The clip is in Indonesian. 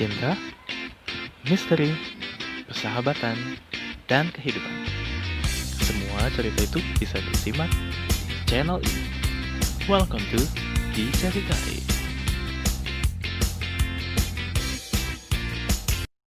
cinta, misteri, persahabatan, dan kehidupan. Semua cerita itu bisa disimak di channel ini. Welcome to Diceritain.